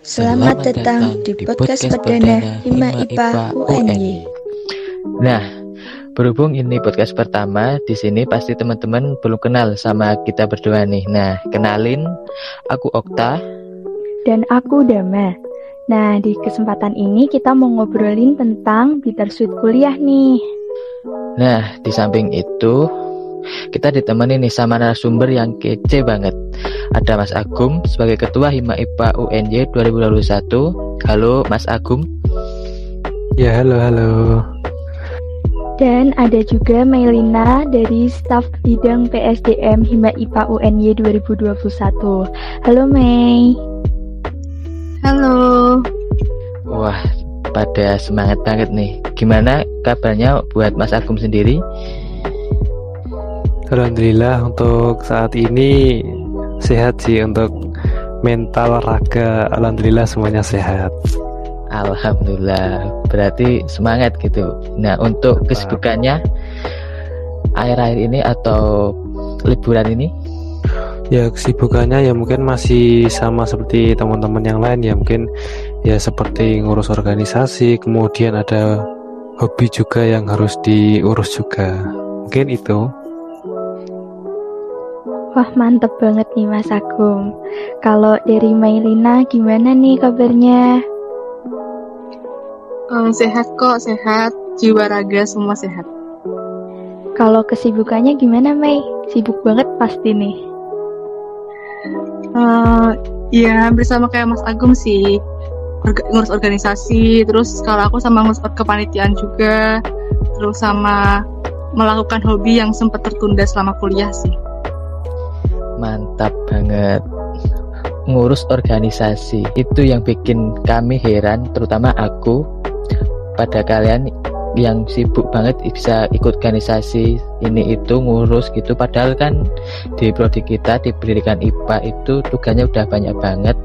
Selamat datang di podcast perdana Hima IPA UNY. Nah, berhubung ini podcast pertama, di sini pasti teman-teman belum kenal sama kita berdua nih. Nah, kenalin, aku Okta. Dan aku Dama. Nah, di kesempatan ini kita mau ngobrolin tentang bittersweet kuliah nih. Nah, di samping itu, kita ditemani nih sama narasumber yang kece banget. Ada Mas Agum sebagai Ketua Hima IPA UNY 2021. Halo Mas Agum. Ya, halo, halo. Dan ada juga Melina dari staf bidang PSDM Hima IPA UNY 2021. Halo Mei. Halo. Wah, pada semangat banget nih. Gimana kabarnya buat Mas Agum sendiri? Alhamdulillah untuk saat ini sehat sih untuk mental raga alhamdulillah semuanya sehat. Alhamdulillah. Berarti semangat gitu. Nah, untuk kesibukannya akhir-akhir ini atau liburan ini? Ya kesibukannya ya mungkin masih sama seperti teman-teman yang lain ya mungkin ya seperti ngurus organisasi, kemudian ada hobi juga yang harus diurus juga. Mungkin itu. Wah mantep banget nih Mas Agung. Kalau dari Mailina gimana nih kabarnya? Uh, sehat kok, sehat. Jiwa raga semua sehat. Kalau kesibukannya gimana Mei? Sibuk banget pasti nih. Uh, ya bersama kayak Mas Agung sih. Orga, ngurus organisasi, terus kalau aku sama ngurus kepanitiaan juga, terus sama melakukan hobi yang sempat tertunda selama kuliah sih. Mantap banget. Ngurus organisasi. Itu yang bikin kami heran, terutama aku. Pada kalian yang sibuk banget bisa ikut organisasi ini itu ngurus gitu. Padahal kan di prodi kita di pendidikan IPA itu tugasnya udah banyak banget.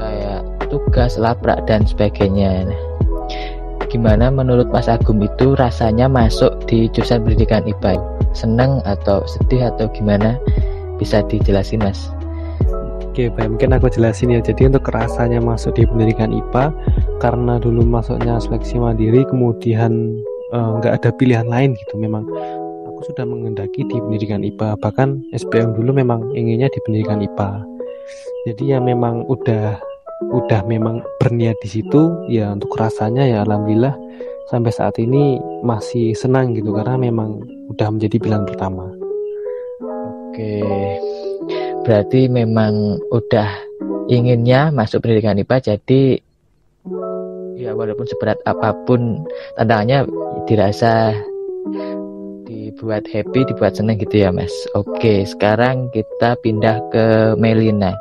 Kayak tugas laprak dan sebagainya. Gimana menurut Mas Agum itu rasanya masuk di jurusan pendidikan IPA seneng atau sedih atau gimana bisa dijelasin mas? Oke baik. Mungkin aku jelasin ya. Jadi untuk rasanya masuk di pendidikan IPA karena dulu masuknya seleksi mandiri kemudian eh, nggak uh, ada pilihan lain gitu. Memang aku sudah mengendaki di pendidikan IPA bahkan SPM dulu memang inginnya di pendidikan IPA jadi ya memang udah udah memang berniat di situ. Ya untuk rasanya ya alhamdulillah sampai saat ini masih senang gitu. Karena memang udah menjadi pilihan pertama Oke, berarti memang udah inginnya masuk pendidikan IPA, jadi ya walaupun seberat apa pun tantangannya dirasa dibuat happy, dibuat seneng gitu ya mas. Oke, sekarang kita pindah ke Melina.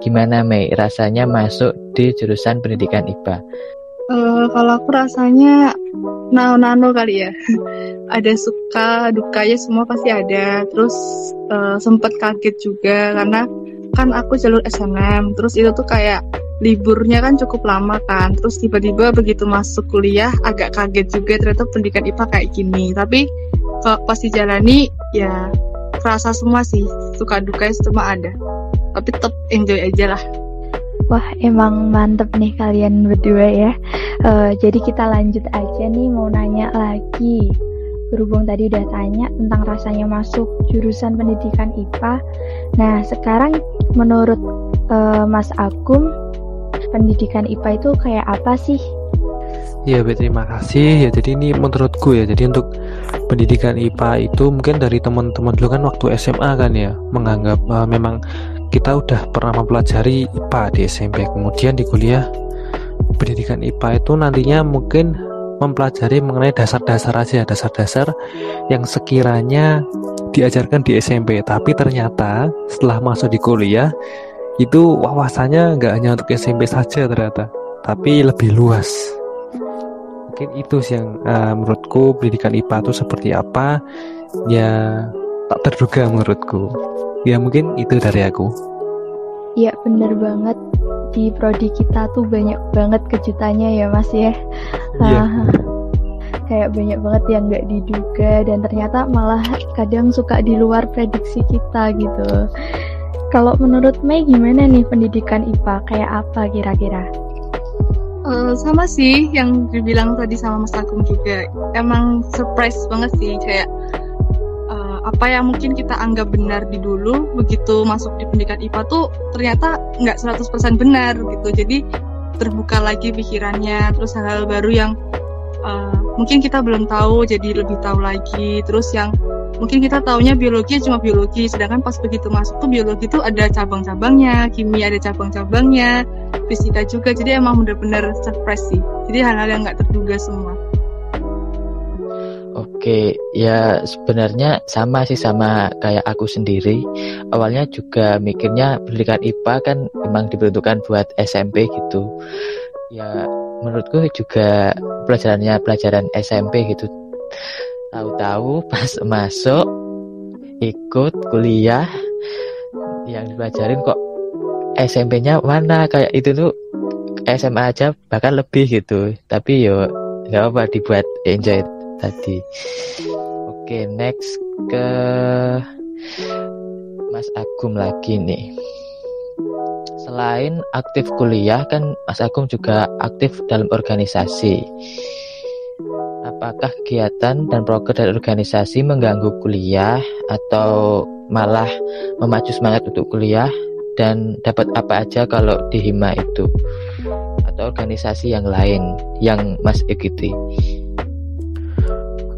Gimana Mei, rasanya masuk di jurusan pendidikan IPA? Uh, kalau aku rasanya nano-nano kali ya. ada suka, dukanya semua pasti ada. Terus uh, sempet kaget juga karena kan aku jalur SNM. Terus itu tuh kayak liburnya kan cukup lama kan. Terus tiba-tiba begitu masuk kuliah agak kaget juga ternyata pendidikan IPA kayak gini. Tapi kalau pas dijalani ya kerasa semua sih. Suka dukanya semua ada. Tapi tetap enjoy aja lah. Wah, emang mantep nih kalian berdua ya. Uh, jadi kita lanjut aja nih mau nanya lagi. Berhubung tadi udah tanya tentang rasanya masuk jurusan pendidikan IPA. Nah, sekarang menurut uh, Mas Agung, pendidikan IPA itu kayak apa sih? Ya, terima kasih. Ya, jadi ini menurutku ya. Jadi untuk pendidikan IPA itu mungkin dari teman-teman dulu kan waktu SMA kan ya, menganggap uh, memang kita udah pernah mempelajari IPA di SMP kemudian di kuliah pendidikan IPA itu nantinya mungkin mempelajari mengenai dasar-dasar aja dasar-dasar yang sekiranya diajarkan di SMP tapi ternyata setelah masuk di kuliah itu wawasannya nggak hanya untuk SMP saja ternyata tapi lebih luas. Mungkin itu sih yang uh, menurutku pendidikan IPA itu seperti apa ya tak terduga menurutku ya mungkin itu dari aku ya bener banget di prodi kita tuh banyak banget kejutannya ya mas ya yeah. uh, kayak banyak banget yang nggak diduga dan ternyata malah kadang suka di luar prediksi kita gitu Kalau menurut Mei gimana nih pendidikan IPA? Kayak apa kira-kira? Uh, sama sih yang dibilang tadi sama Mas Agung juga. Emang surprise banget sih kayak apa yang mungkin kita anggap benar di dulu begitu masuk di pendidikan IPA tuh ternyata nggak 100% benar gitu. Jadi terbuka lagi pikirannya, terus hal-hal baru yang uh, mungkin kita belum tahu jadi lebih tahu lagi. Terus yang mungkin kita taunya biologi cuma biologi sedangkan pas begitu masuk tuh biologi tuh ada cabang-cabangnya kimia ada cabang-cabangnya fisika juga jadi emang bener-bener surprise sih jadi hal-hal yang nggak terduga semua Oke, ya sebenarnya sama sih sama kayak aku sendiri. Awalnya juga mikirnya pendidikan IPA kan memang diperuntukkan buat SMP gitu. Ya menurutku juga pelajarannya pelajaran SMP gitu tahu-tahu pas masuk ikut kuliah yang dipelajarin kok SMP-nya mana kayak itu tuh SMA aja bahkan lebih gitu tapi yo nggak apa dibuat enjoy tadi. Oke next ke Mas Agung lagi nih. Selain aktif kuliah kan Mas Agung juga aktif dalam organisasi. Apakah kegiatan dan program dari organisasi mengganggu kuliah atau malah memacu semangat untuk kuliah? Dan dapat apa aja kalau di Hima itu? Atau organisasi yang lain yang Mas ikuti?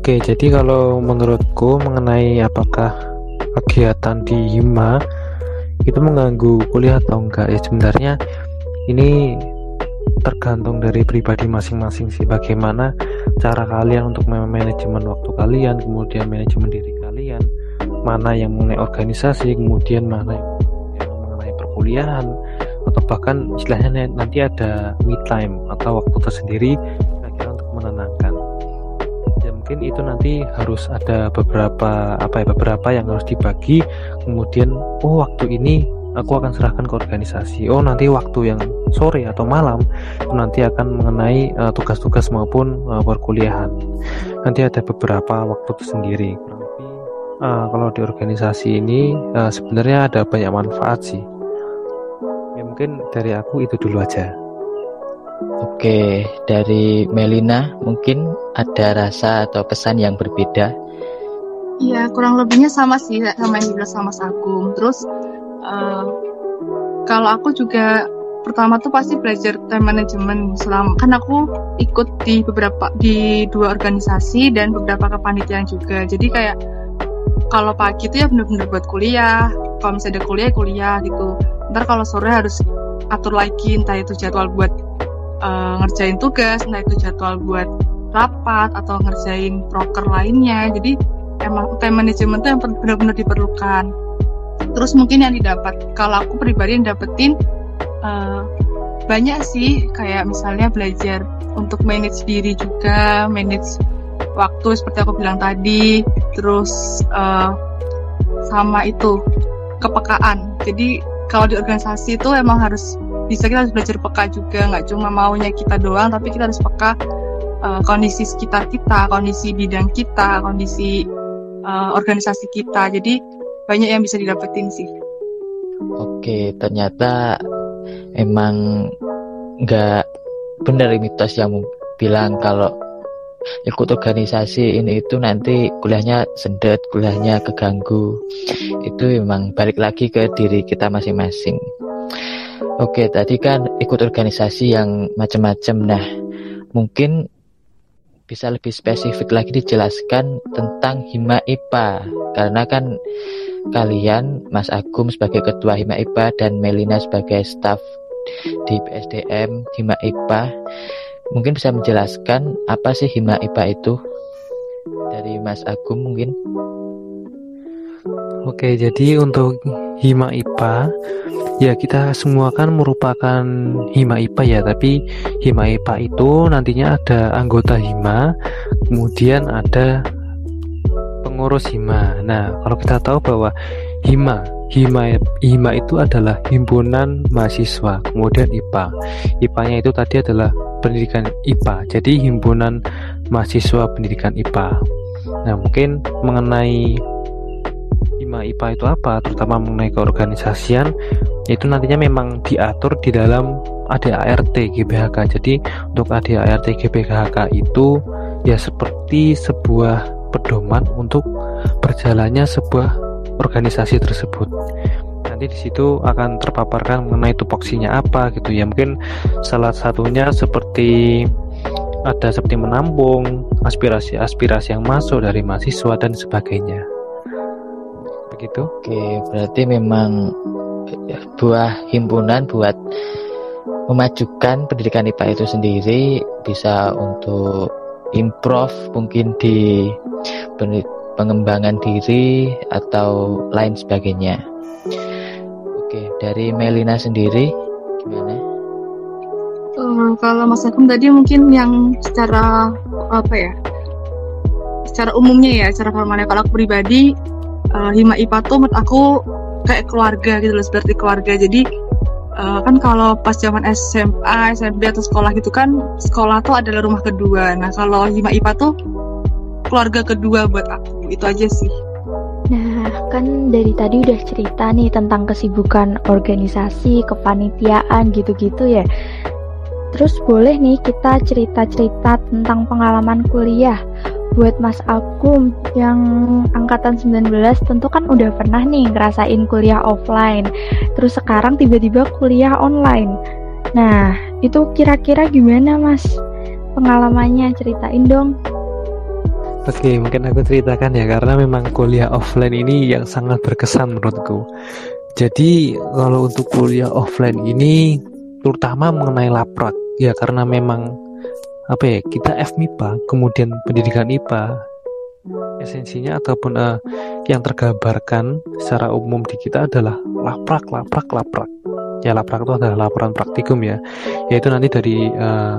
Oke, jadi kalau menurutku mengenai apakah kegiatan di Hima itu mengganggu kuliah atau enggak ya sebenarnya ini tergantung dari pribadi masing-masing sih bagaimana cara kalian untuk manajemen waktu kalian kemudian manajemen diri kalian mana yang mengenai organisasi kemudian mana yang mengenai perkuliahan atau bahkan istilahnya nanti ada me time atau waktu tersendiri kira-kira untuk menenangkan mungkin itu nanti harus ada beberapa apa ya beberapa yang harus dibagi. Kemudian oh waktu ini aku akan serahkan ke organisasi. Oh nanti waktu yang sore atau malam itu nanti akan mengenai uh, tugas-tugas maupun uh, perkuliahan. Nanti ada beberapa waktu tersendiri. Uh, kalau di organisasi ini uh, sebenarnya ada banyak manfaat sih. Ya mungkin dari aku itu dulu aja Oke, dari Melina mungkin ada rasa atau pesan yang berbeda? Iya, kurang lebihnya sama sih sama yang dibilang sama Sagung. Terus uh, kalau aku juga pertama tuh pasti belajar time management selama kan aku ikut di beberapa di dua organisasi dan beberapa kepanitiaan juga jadi kayak kalau pagi itu ya bener-bener buat kuliah kalau misalnya ada kuliah kuliah gitu ntar kalau sore harus atur lagi entah itu jadwal buat uh, ngerjain tugas entah itu jadwal buat rapat atau ngerjain proker lainnya. Jadi emang time management tuh yang benar-benar diperlukan. Terus mungkin yang didapat kalau aku pribadi yang dapetin uh, banyak sih. Kayak misalnya belajar untuk manage diri juga manage waktu seperti aku bilang tadi. Terus uh, sama itu kepekaan. Jadi kalau di organisasi itu emang harus bisa kita harus belajar peka juga nggak cuma maunya kita doang tapi kita harus peka uh, kondisi sekitar kita kondisi bidang kita kondisi uh, organisasi kita jadi banyak yang bisa didapetin sih. Oke, ternyata emang nggak benar mitos yang bilang kalau ikut organisasi ini itu nanti kuliahnya sendet, kuliahnya keganggu. Itu memang balik lagi ke diri kita masing-masing. Oke, tadi kan ikut organisasi yang macam-macam. Nah, mungkin bisa lebih spesifik lagi dijelaskan tentang Hima IPA. Karena kan kalian Mas Agung sebagai ketua Hima IPA dan Melina sebagai staf di PSDM Hima IPA mungkin bisa menjelaskan apa sih Hima IPA itu? Dari Mas Agung mungkin Oke jadi untuk Hima IPA ya kita semua kan merupakan Hima IPA ya tapi Hima IPA itu nantinya ada anggota Hima kemudian ada pengurus Hima. Nah, kalau kita tahu bahwa Hima, Hima, Hima itu adalah himpunan mahasiswa, kemudian IPA. IPA-nya itu tadi adalah pendidikan IPA, jadi himpunan mahasiswa pendidikan IPA. Nah, mungkin mengenai HIMA IPA itu apa terutama mengenai keorganisasian itu nantinya memang diatur di dalam ADART GBHK jadi untuk ADART GBHK itu ya seperti sebuah pedoman untuk berjalannya sebuah organisasi tersebut. Nanti di situ akan terpaparkan mengenai tupoksinya apa gitu ya. Mungkin salah satunya seperti ada seperti menampung aspirasi-aspirasi yang masuk dari mahasiswa dan sebagainya. Begitu? Oke, berarti memang buah himpunan buat memajukan pendidikan IPA itu sendiri bisa untuk improve mungkin di pengembangan diri atau lain sebagainya. Oke, dari Melina sendiri gimana? Uh, kalau Mas Agung tadi mungkin yang secara apa ya? Secara umumnya ya, secara formalnya kalau aku pribadi uh, Hima IPA tuh menurut aku kayak keluarga gitu loh, seperti keluarga. Jadi uh, kan kalau pas zaman SMA, SMP atau sekolah gitu kan sekolah tuh adalah rumah kedua. Nah, kalau Hima IPA tuh keluarga kedua buat aku. Itu aja sih. Nah, kan dari tadi udah cerita nih tentang kesibukan organisasi, kepanitiaan gitu-gitu ya. Terus boleh nih kita cerita-cerita tentang pengalaman kuliah. Buat Mas Agung yang angkatan 19 tentu kan udah pernah nih ngerasain kuliah offline. Terus sekarang tiba-tiba kuliah online. Nah, itu kira-kira gimana Mas? Pengalamannya ceritain dong. Oke, mungkin aku ceritakan ya karena memang kuliah offline ini yang sangat berkesan menurutku. Jadi kalau untuk kuliah offline ini terutama mengenai laprak ya karena memang apa ya kita FMIPA kemudian pendidikan IPA esensinya ataupun uh, yang tergambarkan secara umum di kita adalah laprak laprak laprak. Ya laprak itu adalah laporan praktikum ya. Yaitu nanti dari uh,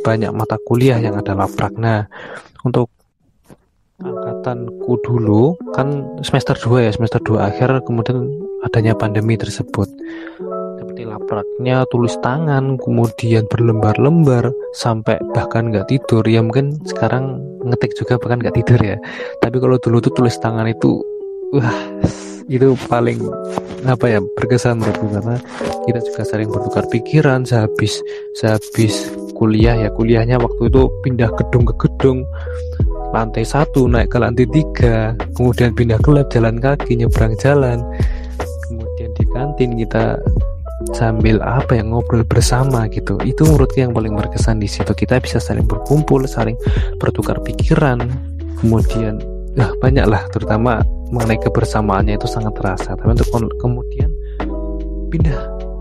banyak mata kuliah yang ada laprak. Nah untuk angkatanku dulu kan semester 2 ya semester 2 akhir kemudian adanya pandemi tersebut lapraknya tulis tangan kemudian berlembar-lembar sampai bahkan nggak tidur. Ya mungkin sekarang ngetik juga bahkan nggak tidur ya. Tapi kalau dulu tuh tulis tangan itu wah itu paling apa ya berkesan menurutku. Karena kita juga sering bertukar pikiran sehabis sehabis kuliah. Ya kuliahnya waktu itu pindah gedung ke gedung. Lantai satu naik ke lantai tiga. Kemudian pindah ke lab jalan kaki nyebrang jalan. Kemudian di kantin kita sambil apa yang ngobrol bersama gitu. Itu menurut yang paling berkesan di situ. Kita bisa saling berkumpul saling bertukar pikiran. Kemudian ya banyak lah terutama mengenai kebersamaannya itu sangat terasa. Tapi untuk kemudian pindah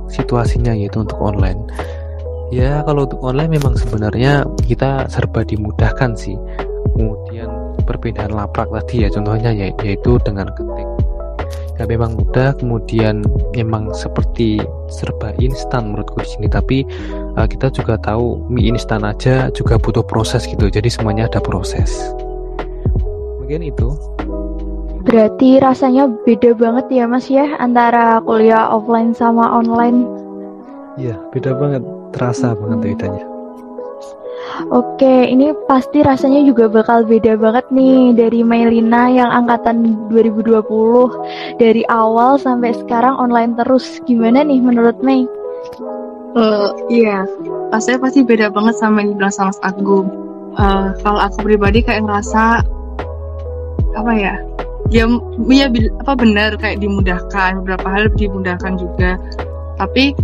situasinya yaitu untuk online. Ya kalau untuk online memang sebenarnya kita serba dimudahkan sih. Kemudian perbedaan laprak tadi ya contohnya ya, yaitu dengan ketik ya memang mudah kemudian memang seperti serba instan menurutku di sini. Tapi uh, kita juga tahu mie instan aja juga butuh proses gitu. Jadi semuanya ada proses. Mungkin itu. Berarti rasanya beda banget ya mas ya antara kuliah offline sama online? Iya beda banget. Terasa banget bedanya Oke, ini pasti rasanya juga bakal beda banget nih dari Melina yang angkatan 2020 dari awal sampai sekarang online terus. Gimana nih menurut Mei? Uh, iya, pastinya pasti beda banget sama yang dibilang sama Agung. Uh, kalau aku pribadi kayak ngerasa apa ya? Ya, ya apa benar kayak dimudahkan beberapa hal dimudahkan juga. Tapi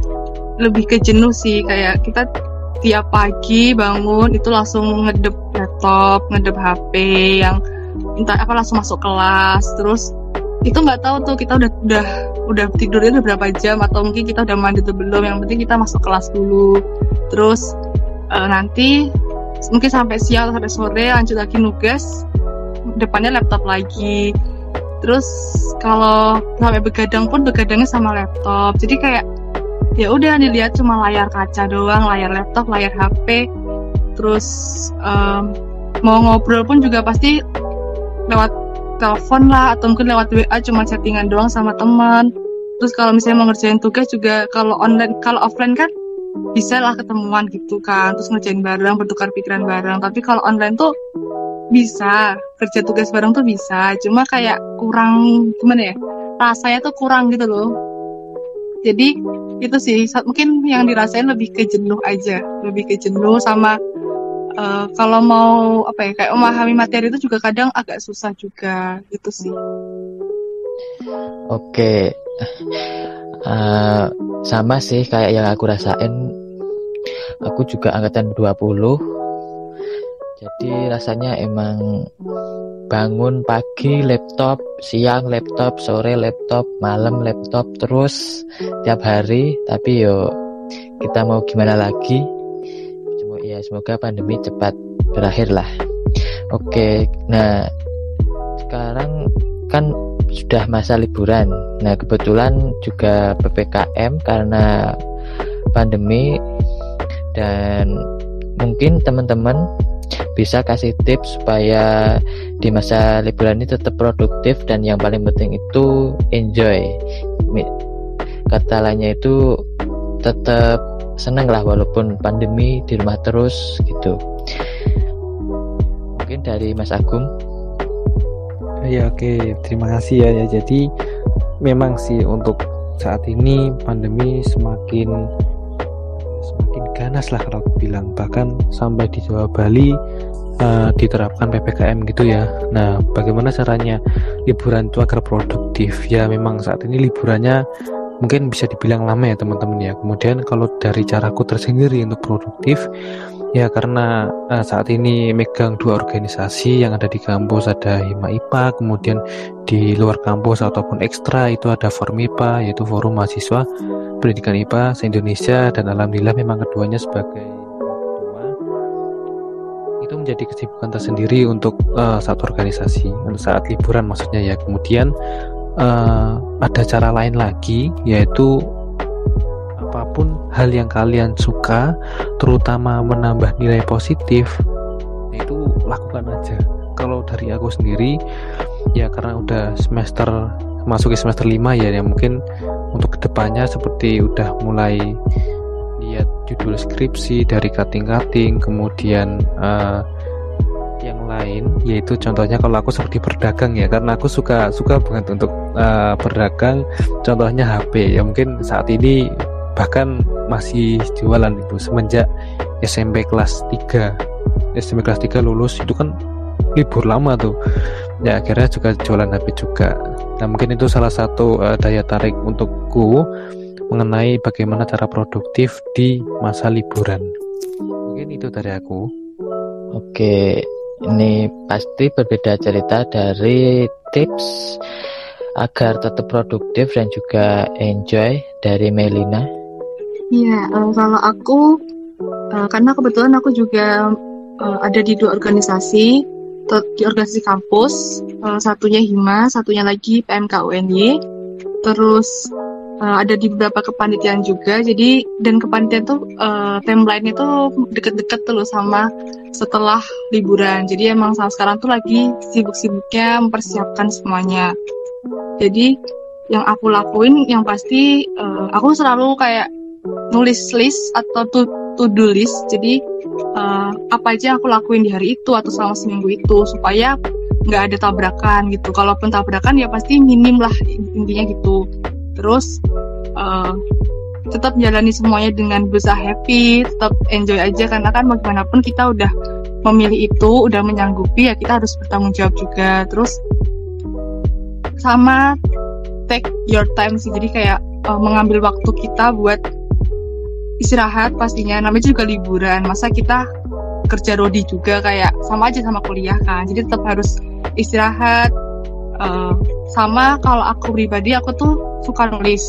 lebih ke jenuh sih kayak kita tiap pagi bangun itu langsung ngedep laptop, ngedep HP yang entah apa langsung masuk kelas. Terus itu nggak tahu tuh kita udah udah udah tidurnya udah berapa jam atau mungkin kita udah mandi tuh belum yang penting kita masuk kelas dulu. Terus uh, nanti mungkin sampai siang atau sampai sore lanjut lagi nugas depannya laptop lagi. Terus kalau sampai begadang pun begadangnya sama laptop. Jadi kayak ya udah dilihat cuma layar kaca doang layar laptop layar HP terus um, mau ngobrol pun juga pasti lewat telepon lah atau mungkin lewat WA cuma chattingan doang sama teman. Terus kalau misalnya mau ngerjain tugas juga kalau online kalau offline kan bisa lah ketemuan gitu kan terus ngerjain bareng bertukar pikiran bareng. Tapi kalau online tuh bisa kerja tugas bareng tuh bisa. Cuma kayak kurang gimana ya rasanya tuh kurang gitu loh. Jadi itu sih mungkin yang dirasain lebih ke jenuh aja lebih ke jenuh sama uh, kalau mau apa ya kayak memahami materi itu juga kadang agak susah juga gitu sih. Oke. Uh, sama sih kayak yang aku rasain. Aku juga angkatan 20 jadi rasanya emang bangun pagi laptop, siang laptop, sore laptop, malam laptop terus tiap hari. Tapi yo kita mau gimana lagi? Cuma ya semoga pandemi cepat berakhir lah. Oke, nah sekarang kan sudah masa liburan. Nah kebetulan juga ppkm karena pandemi dan mungkin teman-teman bisa kasih tips supaya di masa liburan ini tetap produktif dan yang paling penting itu enjoy. Kata lainnya itu tetap senang lah walaupun pandemi di rumah terus gitu. Mungkin dari Mas Agung. Ya oke. Terima kasih ya, ya. Jadi memang sih untuk saat ini pandemi semakin semakin ganas lah kalau aku bilang bahkan sampai di Jawa Bali uh, diterapkan ppkm gitu ya. Nah, bagaimana caranya liburan itu agar produktif? Ya, memang saat ini liburannya mungkin bisa dibilang lama ya teman-teman ya. Kemudian kalau dari caraku tersendiri untuk produktif, ya karena uh, saat ini megang dua organisasi yang ada di kampus ada Hima IPA, kemudian di luar kampus ataupun ekstra itu ada Formipa yaitu Forum Mahasiswa Pendidikan IPA se-Indonesia dan alhamdulillah memang keduanya sebagai itu menjadi kesibukan tersendiri untuk uh, satu organisasi saat liburan maksudnya ya. Kemudian uh, ada cara lain lagi yaitu apa pun hal yang kalian suka terutama menambah nilai positif itu lakukan aja. Kalau dari aku sendiri ya karena udah semester masuk ke semester 5 ya yang mungkin untuk ke depannya seperti udah mulai lihat judul skripsi dari cutting-cutting kemudian uh, yang lain yaitu contohnya kalau aku seperti berdagang ya karena aku suka suka banget untuk uh, berdagang contohnya HP ya mungkin saat ini bahkan masih jualan itu semenjak SMP kelas 3 SMP kelas 3 lulus itu kan libur lama tuh. Ya akhirnya juga jualan HP juga. Nah mungkin itu salah satu uh, daya tarik untukku mengenai bagaimana cara produktif di masa liburan. Mungkin itu dari aku. Oke ini pasti berbeda cerita dari tips agar tetap produktif dan juga enjoy dari Melina. Iya, um, kalau aku uh, karena kebetulan aku juga uh, ada di dua organisasi di organisasi kampus, uh, satunya Hima, satunya lagi PMK UNY, terus uh, ada di beberapa kepanitiaan juga. Jadi dan kepanitiaan tuh uh, timeline itu deket-deket tuh sama setelah liburan. Jadi emang sama sekarang tuh lagi sibuk-sibuknya mempersiapkan semuanya. Jadi yang aku lakuin yang pasti uh, aku selalu kayak nulis list atau to, to do list. Jadi uh, apa aja aku lakuin di hari itu atau selama seminggu itu supaya nggak ada tabrakan gitu. Kalaupun tabrakan ya pasti minim lah intinya gitu. Terus uh, tetap jalani semuanya dengan berusaha happy, tetap enjoy aja. Karena kan bagaimanapun kita udah memilih itu, udah menyanggupi ya kita harus bertanggung jawab juga. Terus sama take your time sih, jadi kayak uh, mengambil waktu kita buat istirahat pastinya. Namanya juga liburan. Masa kita kerja rodi juga kayak sama aja sama kuliah kan. Jadi tetap harus istirahat uh, sama kalau aku pribadi aku tuh suka nulis.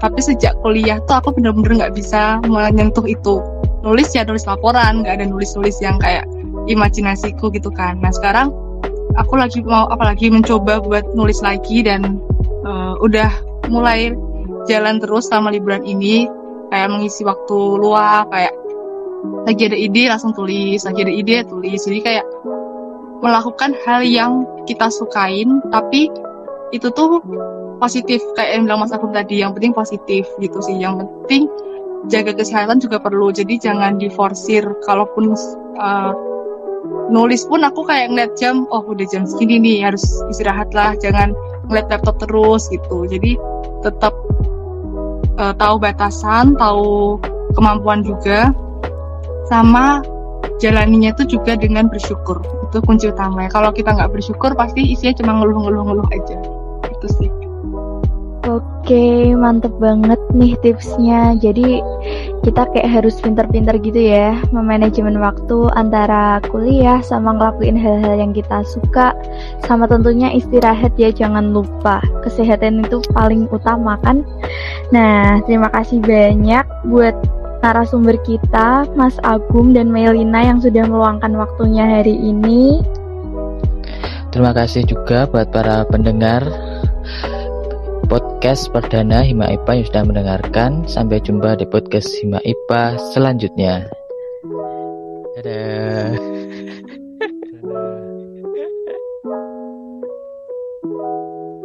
Tapi sejak kuliah tuh aku bener-bener nggak bisa menyentuh itu. Nulis ya nulis laporan nggak ada nulis-nulis yang kayak imajinasiku gitu kan. Nah sekarang aku lagi mau apalagi mencoba buat nulis lagi dan uh, udah mulai jalan terus sama liburan ini. Kayak mengisi waktu luang kayak lagi ada ide langsung tulis lagi ada ide tulis. Jadi kayak melakukan hal yang kita sukain tapi itu tuh positif. Kayak yang bilang Mas Agung tadi yang penting positif gitu sih. Yang penting jaga kesehatan juga perlu. Jadi jangan diforsir. Kalaupun uh, nulis pun aku kayak ngeliat jam oh udah jam segini nih harus istirahat lah. Jangan ngeliat laptop terus gitu. Jadi tetap uh, tahu batasan tahu kemampuan juga. Sama jalaninya itu juga dengan bersyukur. Itu kunci utama kalau kita nggak bersyukur pasti isinya cuma ngeluh-ngeluh-ngeluh aja itu sih Oke, mantep banget nih tipsnya. Jadi kita kayak harus pinter-pinter gitu ya memanajemen waktu antara kuliah sama ngelakuin hal-hal yang kita suka sama tentunya istirahat ya jangan lupa. Kesehatan itu paling utama kan. Nah, terima kasih banyak buat narasumber kita Mas Agung dan Melina yang sudah meluangkan waktunya hari ini. Terima kasih juga buat para pendengar podcast perdana Hima IPA yang sudah mendengarkan. Sampai jumpa di podcast Hima IPA selanjutnya. Dadah.